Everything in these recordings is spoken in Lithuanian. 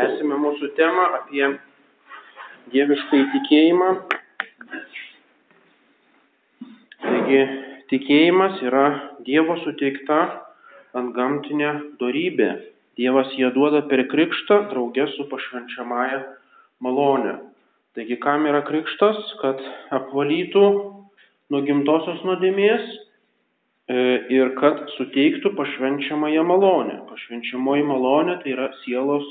Tęsime mūsų temą apie dievišką įtikėjimą. Taigi, tikėjimas yra Dievo suteikta antgamtinė darybė. Dievas ją duoda per krikštą draugė su pašvenčiamąją malonę. Taigi, kam yra krikštas, kad apvalytų nuo gimtosios nuodėmės E, ir kad suteiktų pašvenčiamąją malonę. Pašvenčiamoji malonė tai yra sielos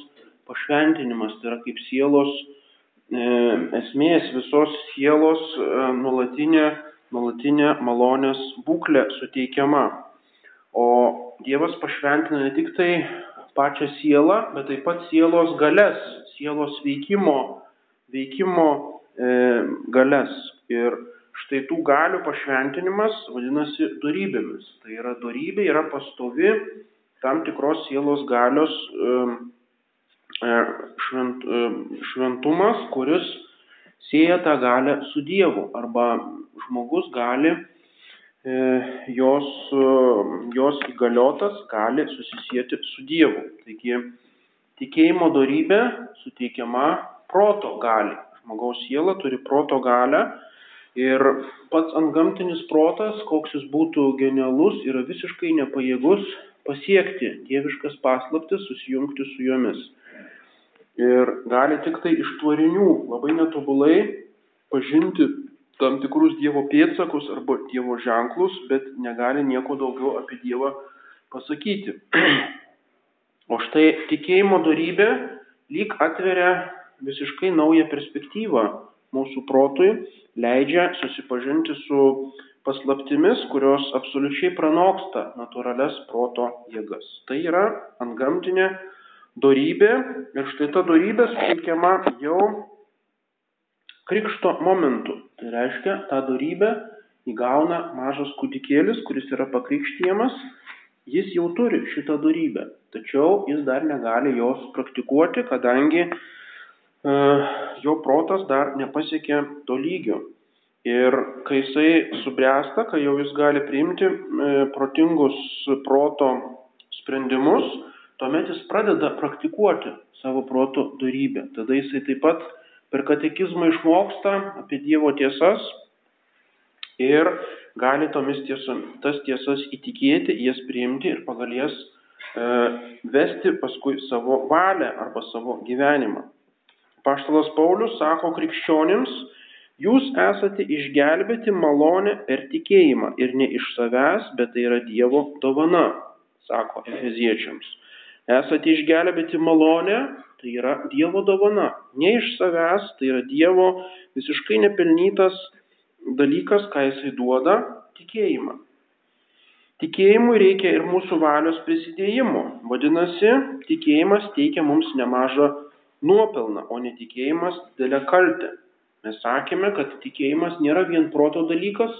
pašventinimas, tai yra kaip sielos e, esmės visos sielos e, nuolatinė, nuolatinė malonės būklė suteikiama. O Dievas pašventina ne tik tai pačią sielą, bet taip pat sielos galės, sielos veikimo, veikimo e, galės. Ir Štai tų galių pašventinimas vadinasi darybėmis. Tai yra darybė, yra pastovi tam tikros sielos galios e, švent, šventumas, kuris sieja tą galę su Dievu. Arba žmogus gali, e, jos, jos įgaliotas gali susisieti su Dievu. Taigi tikėjimo darybė suteikiama proto gali. Žmogaus siela turi proto galę Ir pats antgamtinis protas, koks jis būtų genialus, yra visiškai nepajėgus pasiekti dieviškas paslaptis, susijungti su jomis. Ir gali tik tai iš tvarinių labai netobulai pažinti tam tikrus Dievo pėdsakus arba Dievo ženklus, bet negali nieko daugiau apie Dievą pasakyti. O štai tikėjimo darybė lyg atveria visiškai naują perspektyvą mūsų protui leidžia susipažinti su paslaptimis, kurios absoliučiai pranoksta natūrales proto jėgas. Tai yra antgamtinė darybė ir štai ta darybė suteikiama jau krikšto momentu. Tai reiškia, tą darybę įgauna mažas kūdikėlis, kuris yra pakrikštijamas, jis jau turi šitą darybę, tačiau jis dar negali jos praktikuoti, kadangi E, jo protas dar nepasiekė to lygio. Ir kai jisai subręsta, kai jau jis gali priimti e, protingus proto sprendimus, tuomet jis pradeda praktikuoti savo proto darybę. Tada jisai taip pat per katekizmą išmoksta apie Dievo tiesas ir gali tomis tiesomis, tas tiesas įtikėti, jas priimti ir pagal jas e, vesti paskui savo valią arba savo gyvenimą. Paštalas Paulius sako krikščionims, jūs esate išgelbėti malonę per tikėjimą ir ne iš savęs, bet tai yra Dievo dovana, sako Efeziečiams. Esate išgelbėti malonę, tai yra Dievo dovana, ne iš savęs, tai yra Dievo visiškai nepelnytas dalykas, ką jisai duoda - tikėjimą. Tikėjimui reikia ir mūsų valios prisidėjimo. Vadinasi, tikėjimas teikia mums nemažą nuopelną, o netikėjimas didelę kaltę. Mes sakėme, kad tikėjimas nėra vien proto dalykas,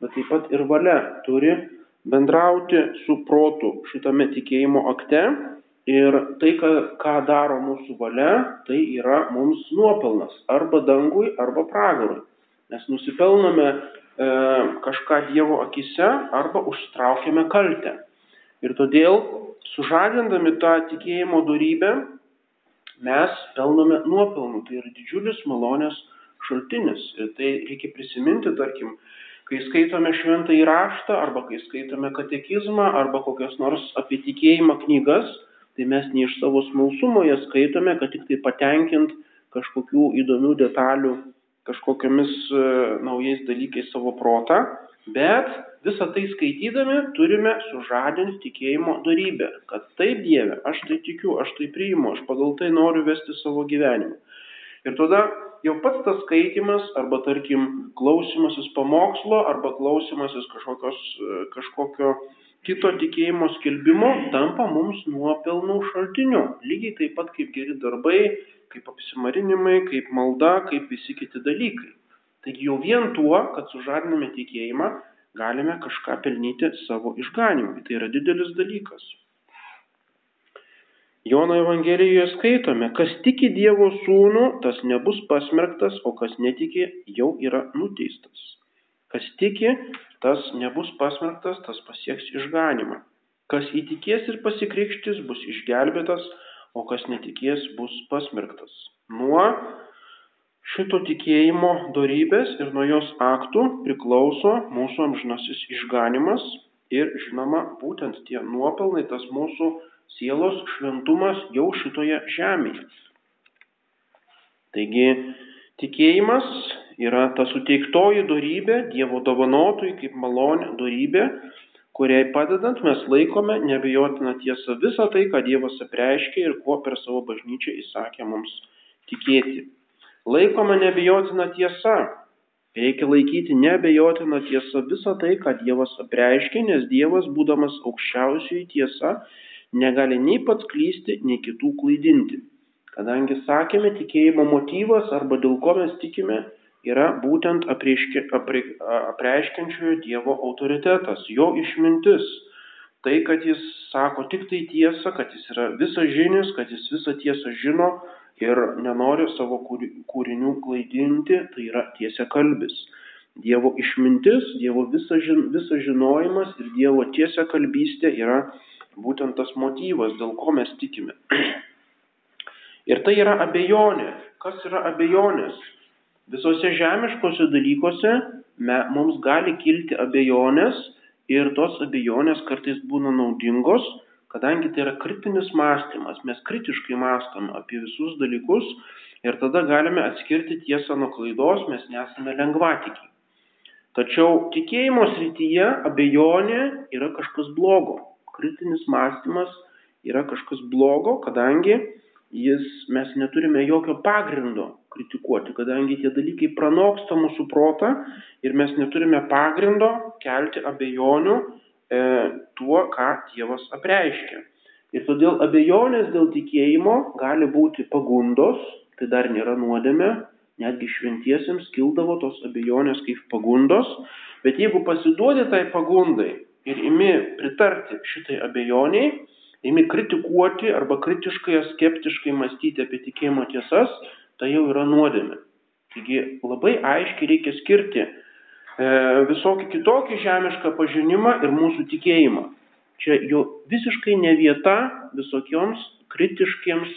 bet taip pat ir valia turi bendrauti su protu šitame tikėjimo akte. Ir tai, ką, ką daro mūsų valia, tai yra mums nuopelnas arba dangui, arba pragarui. Mes nusipelnome e, kažką Dievo akise arba užtraukiame kaltę. Ir todėl, sužadindami tą tikėjimo darybę, mes pelnome nuopelnų. Tai yra didžiulis malonės šaltinis. Ir tai reikia prisiminti, tarkim, kai skaitome šventą įraštą, arba kai skaitome katekizmą, arba kokias nors apie tikėjimą knygas, tai mes ne iš savo smalsumo jas skaitome, kad tik tai patenkint kažkokių įdomių detalių, kažkokiamis e, naujais dalykais savo protą, bet visą tai skaitydami turime sužadinti tikėjimo darybę, kad taip Dieve, aš tai tikiu, aš tai priimu, aš pagal tai noriu vesti savo gyvenimą. Ir tada jau pats tas skaitimas, arba tarkim klausimasis pamokslo, arba klausimasis kažkokios, kažkokio kito tikėjimo skelbimo tampa mums nuopelnų šaltiniu. Lygiai taip pat kaip geri darbai, kaip apsimarinimai, kaip malda, kaip visi kiti dalykai. Taigi jau vien tuo, kad sužadiname tikėjimą, galime kažką pelnyti savo išganimui. Tai yra didelis dalykas. Jono Evangelijoje skaitome, kas tiki Dievo sūnų, tas nebus pasmerktas, o kas netiki, jau yra nuteistas. Kas tiki, tas nebus pasmerktas, tas pasieks išganimą. Kas įtikės ir pasikrikštis, bus išgelbėtas, o kas netikės bus pasmerktas. Nuo šito tikėjimo dorybės ir nuo jos aktų priklauso mūsų amžinasis išganimas ir žinoma būtent tie nuopelnai, tas mūsų sielos šventumas jau šitoje žemėje. Taigi tikėjimas yra ta suteiktoji dorybė, Dievo dovanotojai kaip malonė dorybė, kuriai padedant mes laikome nebejotiną tiesą visą tai, ką Dievas apreiškė ir kuo per savo bažnyčią įsakė mums tikėti. Laikoma nebejotina tiesa. Reikia laikyti nebejotina tiesa visą tai, ką Dievas apreiškė, nes Dievas, būdamas aukščiausioji tiesa, negali nei pats klysti, nei kitų klaidinti. Kadangi sakėme, tikėjimo motyvas arba dėl ko mes tikime yra būtent apreiški, apre, apreiškiančiojo Dievo autoritetas, jo išmintis. Tai, kad jis sako tik tai tiesą, kad jis yra visažinis, kad jis visą tiesą žino ir nenori savo kūrinių klaidinti, tai yra tiesia kalbis. Dievo išmintis, Dievo visas visa žinojimas ir Dievo tiesia kalbystė yra būtent tas motyvas, dėl ko mes tikime. Ir tai yra abejonė. Kas yra abejonės? Visose žemiškose dalykuose me, mums gali kilti abejonės ir tos abejonės kartais būna naudingos, kadangi tai yra kritinis mąstymas. Mes kritiškai mąstom apie visus dalykus ir tada galime atskirti tiesą nuo klaidos, mes nesame lengvatikiai. Tačiau tikėjimo srityje abejonė yra kažkas blogo. Kritinis mąstymas yra kažkas blogo, kadangi jis, mes neturime jokio pagrindo kritikuoti, kadangi tie dalykai pranoksta mūsų protą ir mes neturime pagrindo kelti abejonių e, tuo, ką Dievas apreiškia. Ir todėl abejonės dėl tikėjimo gali būti pagundos, tai dar nėra nuodėme, netgi šventiesiems kildavo tos abejonės kaip pagundos, bet jeigu pasiduodi tai pagundai ir imi pritarti šitai abejoniai, imi kritikuoti arba kritiškai ar skeptiškai mąstyti apie tikėjimo tiesas, tai jau yra nuodėmė. Taigi labai aiškiai reikia skirti e, visokį kitokį žemišką pažinimą ir mūsų tikėjimą. Čia jau visiškai ne vieta visokioms kritiškiems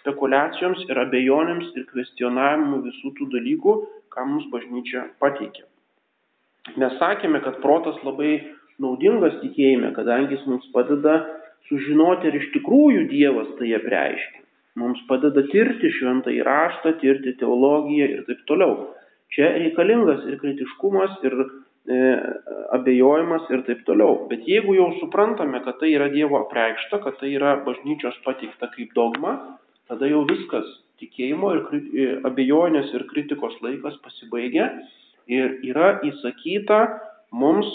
spekulacijoms ir abejonėms ir kvestionavimui visų tų dalykų, ką mums bažnyčia pateikė. Mes sakėme, kad protas labai naudingas tikėjime, kadangi jis mums padeda sužinoti, ar iš tikrųjų Dievas tai apreiškia. Mums padeda tirti šventą įraštą, tirti teologiją ir taip toliau. Čia reikalingas ir kritiškumas, ir e, abejojimas ir taip toliau. Bet jeigu jau suprantame, kad tai yra Dievo apreikšta, kad tai yra bažnyčios pateikta kaip dogma, tada jau viskas tikėjimo ir e, abejonės ir kritikos laikas pasibaigia ir yra įsakyta mums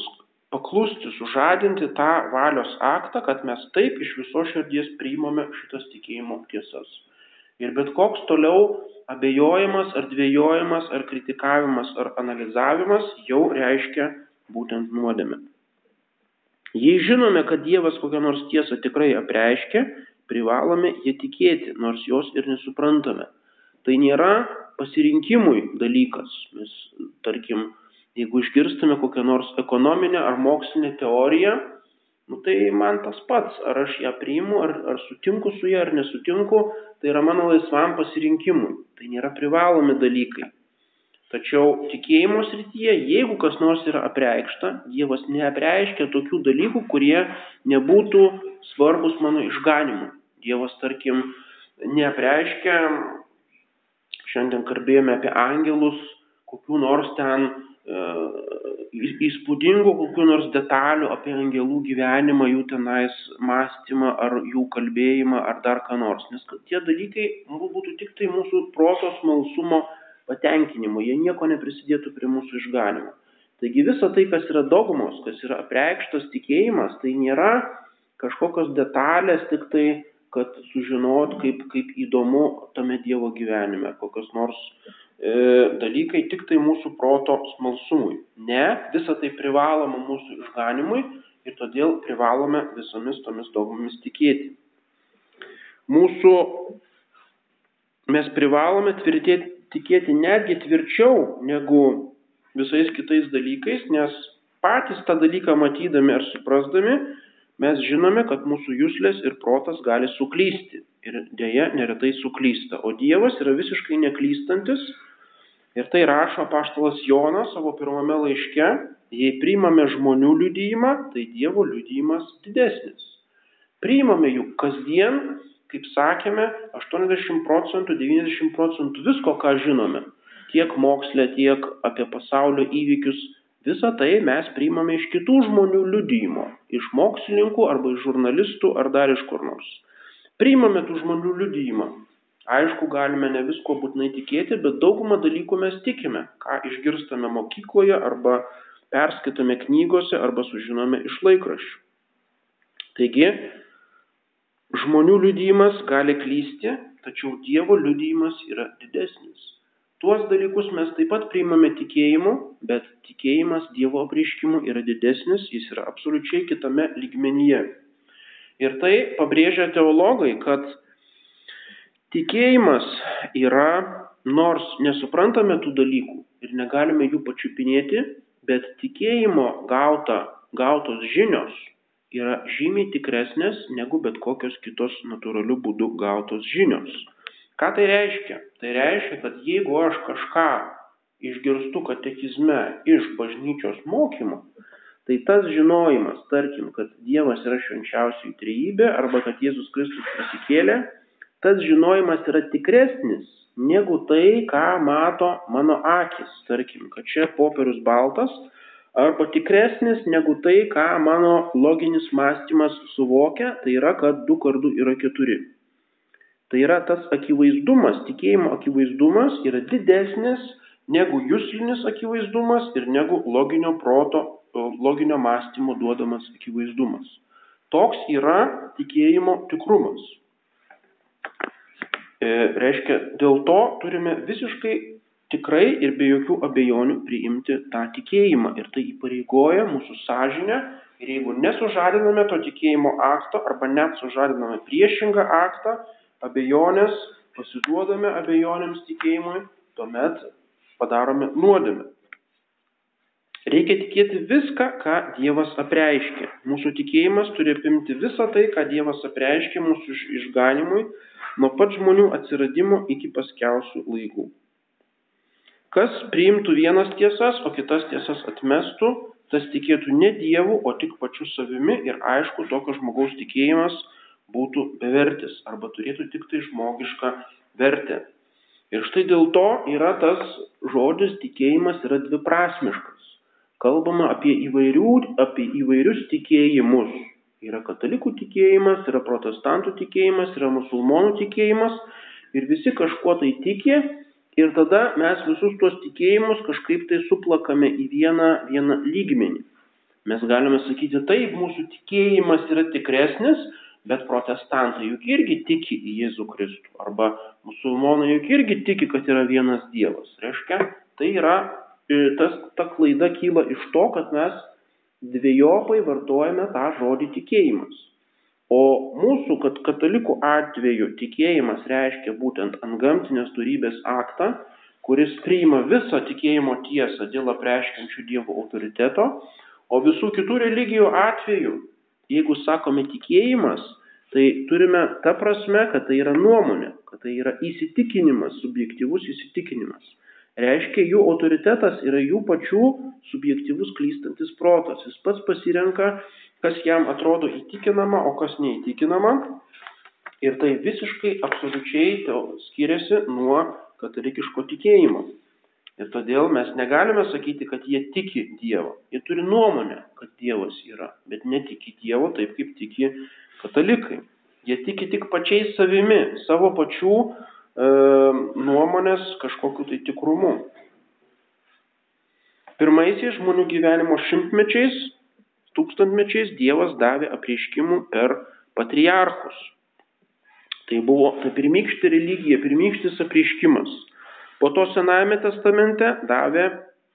paklusti, sužadinti tą valios aktą, kad mes taip iš viso širdies priimame šitas tikėjimo tiesas. Ir bet koks toliau abejojimas ar dvėjojimas ar kritikavimas ar analizavimas jau reiškia būtent nuodėmę. Jei žinome, kad Dievas kokią nors tiesą tikrai apreiškia, privalome jie tikėti, nors jos ir nesuprantame. Tai nėra pasirinkimui dalykas. Mes, tarkim, Jeigu išgirstume kokią nors ekonominę ar mokslinę teoriją, nu, tai man tas pats, ar aš ją priimu, ar, ar sutinku su ją, ar nesutinku, tai yra mano laisvam pasirinkimui. Tai nėra privalomi dalykai. Tačiau tikėjimo srityje, jeigu kas nors yra apreikšta, Dievas neapreiškia tokių dalykų, kurie nebūtų svarbus mano išganimui. Dievas, tarkim, neapreiškia, šiandien kalbėjome apie angelus, kokių nors ten įspūdingų kokių nors detalių apie angelų gyvenimą, jų tenais mąstymą ar jų kalbėjimą ar dar ką nors. Nes tie dalykai būtų tik tai mūsų protos malsumo patenkinimo, jie nieko neprisidėtų prie mūsų išganimo. Taigi visa tai, kas yra dogmos, kas yra apreikštas tikėjimas, tai nėra kažkokios detalės tik tai kad sužinot, kaip, kaip įdomu tame Dievo gyvenime, kokios nors e, dalykai tik tai mūsų proto smalsumui. Ne, visa tai privaloma mūsų išganimui ir todėl privalome visomis tomis dogmomis tikėti. Mūsų, mes privalome tvirtėti, tikėti netgi tvirčiau negu visais kitais dalykais, nes patys tą dalyką matydami ar suprasdami, mes žinome, kad mūsų jūslės ir protas gali suklysti. Ir dėja neretai suklysta. O Dievas yra visiškai neklystantis. Ir tai rašo paštalas Jonas savo pirmame laiške. Jei priimame žmonių liudyjimą, tai Dievo liudyjimas didesnis. Priimame juk kasdien, kaip sakėme, 80 procentų, 90 procentų visko, ką žinome. Tiek mokslė, tiek apie pasaulio įvykius Visą tai mes priimame iš kitų žmonių liudijimo, iš mokslininkų arba iš žurnalistų ar dar iš kur nors. Priimame tų žmonių liudijimą. Aišku, galime ne visko būtinai tikėti, bet daugumą dalykų mes tikime, ką išgirstame mokykloje arba perskaitome knygose arba sužinome iš laikraščių. Taigi, žmonių liudijimas gali klysti, tačiau Dievo liudijimas yra didesnis. Tuos dalykus mes taip pat priimame tikėjimu, bet tikėjimas Dievo apriškimu yra didesnis, jis yra absoliučiai kitame lygmenyje. Ir tai pabrėžia teologai, kad tikėjimas yra, nors nesuprantame tų dalykų ir negalime jų pačiupinėti, bet tikėjimo gauta, gautos žinios yra žymiai tikresnės negu bet kokios kitos natūralių būdų gautos žinios. Ką tai reiškia? Tai reiškia, kad jeigu aš kažką išgirstu katekizme iš bažnyčios mokymo, tai tas žinojimas, tarkim, kad Dievas yra švenčiausiai trejybė arba kad Jėzus Kristus prisikėlė, tas žinojimas yra tikresnis negu tai, ką mato mano akis. Tarkim, kad čia popierius baltas, arba tikresnis negu tai, ką mano loginis mąstymas suvokia, tai yra, kad du kartų yra keturi. Tai yra tas akivaizdumas, tikėjimo akivaizdumas yra didesnis negu jūslinis akivaizdumas ir negu loginio proto, loginio mąstymo duodamas akivaizdumas. Toks yra tikėjimo tikrumas. E, reiškia, dėl to turime visiškai tikrai ir be jokių abejonių priimti tą tikėjimą. Ir tai įpareigoja mūsų sąžinę. Ir jeigu nesužadiname to tikėjimo akto arba net sužadiname priešingą aktą, abejonės, pasiduodame abejonėms tikėjimui, tuomet padarome nuodėmę. Reikia tikėti viską, ką Dievas apreiškė. Mūsų tikėjimas turi apimti visą tai, ką Dievas apreiškė mūsų išganimui, nuo pat žmonių atsiradimo iki paskiausių laikų. Kas priimtų vienas tiesas, o kitas tiesas atmestų, tas tikėtų ne Dievu, o tik pačiu savimi ir aišku, tokio žmogaus tikėjimas būtų bevertis arba turėtų tik tai žmogišką vertę. Ir štai dėl to yra tas žodis tikėjimas yra dviprasmiškas. Kalbama apie, įvairių, apie įvairius tikėjimus. Yra katalikų tikėjimas, yra protestantų tikėjimas, yra musulmonų tikėjimas ir visi kažkuo tai tiki ir tada mes visus tuos tikėjimus kažkaip tai suplakame į vieną, vieną lygmenį. Mes galime sakyti, taip, mūsų tikėjimas yra tikresnis, Bet protestantai juk irgi tiki į Jėzų Kristų. Arba musulmonai juk irgi tiki, kad yra vienas Dievas. Reiškia, tai yra, e, tas, ta klaida kyla iš to, kad mes dviejopai vartojame tą žodį tikėjimas. O mūsų, kad katalikų atveju tikėjimas reiškia būtent ant gamtinės turybės aktą, kuris priima visą tikėjimo tiesą dėl apreiškiančių Dievo autoriteto, o visų kitų religijų atveju jeigu sakome tikėjimas, tai turime ta prasme, kad tai yra nuomonė, kad tai yra įsitikinimas, subjektivus įsitikinimas. Reiškia, jų autoritetas yra jų pačių subjektivus klystantis protas. Jis pats pasirenka, kas jam atrodo įtikinama, o kas neįtikinama. Ir tai visiškai absoliučiai skiriasi nuo katalikiško tikėjimo. Ir todėl mes negalime sakyti, kad jie tiki Dievą. Jie turi nuomonę, kad Dievas yra, bet netiki Dievo taip, kaip tiki katalikai. Jie tiki tik pačiais savimi, savo pačių e, nuomonės kažkokiu tai tikrumu. Pirmaisiais žmonių gyvenimo šimtmečiais, tūkstantmečiais Dievas davė apreiškimų per patriarchus. Tai buvo ta pirmykštė religija, pirmykštis apreiškimas. Po to Senajame testamente davė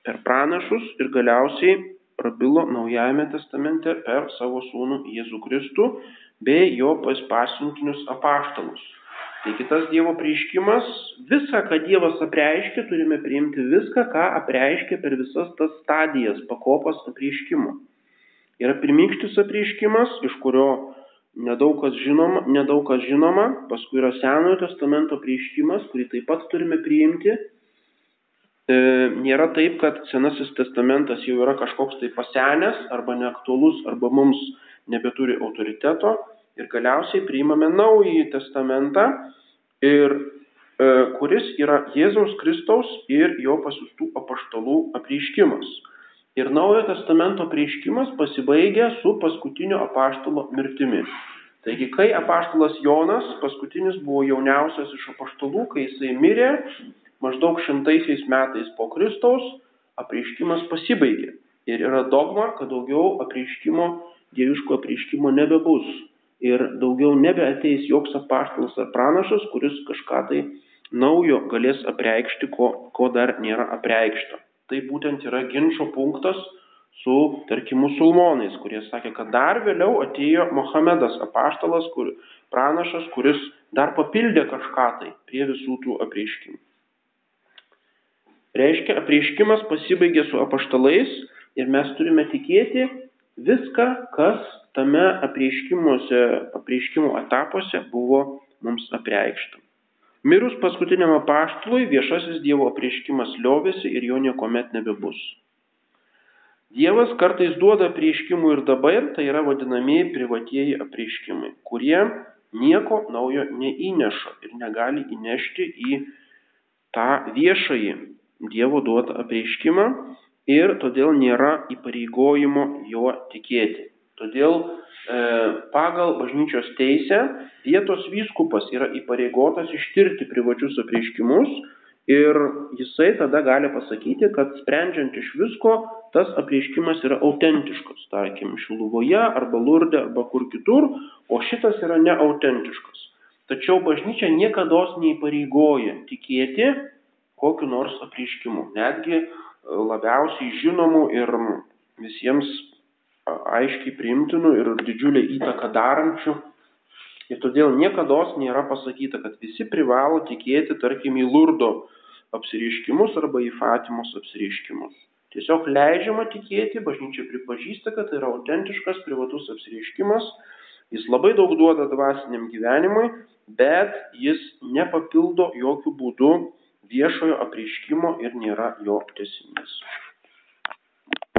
per pranašus ir galiausiai prabilo Naujajame testamente per savo sūnų Jėzų Kristų bei jo pasiuntinius apaštalus. Taigi tas Dievo prieiškimas, visą, ką Dievas apreiškia, turime priimti viską, ką apreiškia per visas tas stadijas, pakopas apreiškimo. Yra pirmykštis apreiškimas, iš kurio nedaug kas žinoma, nedaug kas žinoma, paskui yra Senojo testamento apreiškimas, kurį taip pat turime priimti. E, nėra taip, kad Senasis testamentas jau yra kažkoks tai pasenęs arba neaktualus arba mums nebeturi autoriteto ir galiausiai priimame naująjį testamentą ir e, kuris yra Jėzaus Kristaus ir jo pasiūstų apaštalų apreiškimas. Ir naujojo testamento prieškimas pasibaigia su paskutinio apaštalo mirtimi. Taigi, kai apaštalas Jonas, paskutinis buvo jauniausias iš apaštalų, kai jisai mirė, maždaug šimtaisiais metais po Kristaus, apreiškimas pasibaigė. Ir yra dogma, kad daugiau apreiškimo, dieviško apreiškimo nebebus ir daugiau nebeateis joks apaštalas ar pranašas, kuris kažką tai naujo galės apreikšti, ko, ko dar nėra apreikšta. Tai būtent yra ginčio punktas su, tarkim, musulmonais, kurie sakė, kad dar vėliau atėjo Mohamedas apaštalas, kur, pranašas, kuris dar papildė kažką tai prie visų tų apreiškimų. Reiškia, apreiškimas pasibaigė su apaštalais ir mes turime tikėti viską, kas tame apreiškimų etapuose buvo mums apreikšta. Mirus paskutiniam apaštalui viešasis Dievo apreiškimas liovėsi ir jo niekuomet nebebus. Dievas kartais duoda apreiškimų ir dabar, tai yra vadinamieji privatieji apreiškimai, kurie nieko naujo neįneša ir negali įnešti į tą viešąjį Dievo duotą apreiškimą ir todėl nėra įpareigojimo juo tikėti. Todėl pagal bažnyčios teisę vietos vyskupas yra įpareigotas ištirti privačius apreiškimus ir jisai tada gali pasakyti, kad sprendžiant iš visko, tas apreiškimas yra autentiškas, tarkim, Šiluvoje arba Lurde arba kur kitur, o šitas yra neautentiškas. Tačiau bažnyčia niekada neįpareigoja tikėti kokiu nors apreiškimu, netgi labiausiai žinomų ir visiems aiškiai priimtinų ir didžiulę įtaką darančių. Ir todėl niekada nėra pasakyta, kad visi privalo tikėti, tarkim, į Lurdo apsireiškimus arba į Fatimos apsireiškimus. Tiesiog leidžiama tikėti, bažnyčia pripažįsta, kad tai yra autentiškas privatus apsireiškimas, jis labai daug duoda dvasiniam gyvenimui, bet jis nepapildo jokių būdų viešojo apreiškimo ir nėra jo tesinis.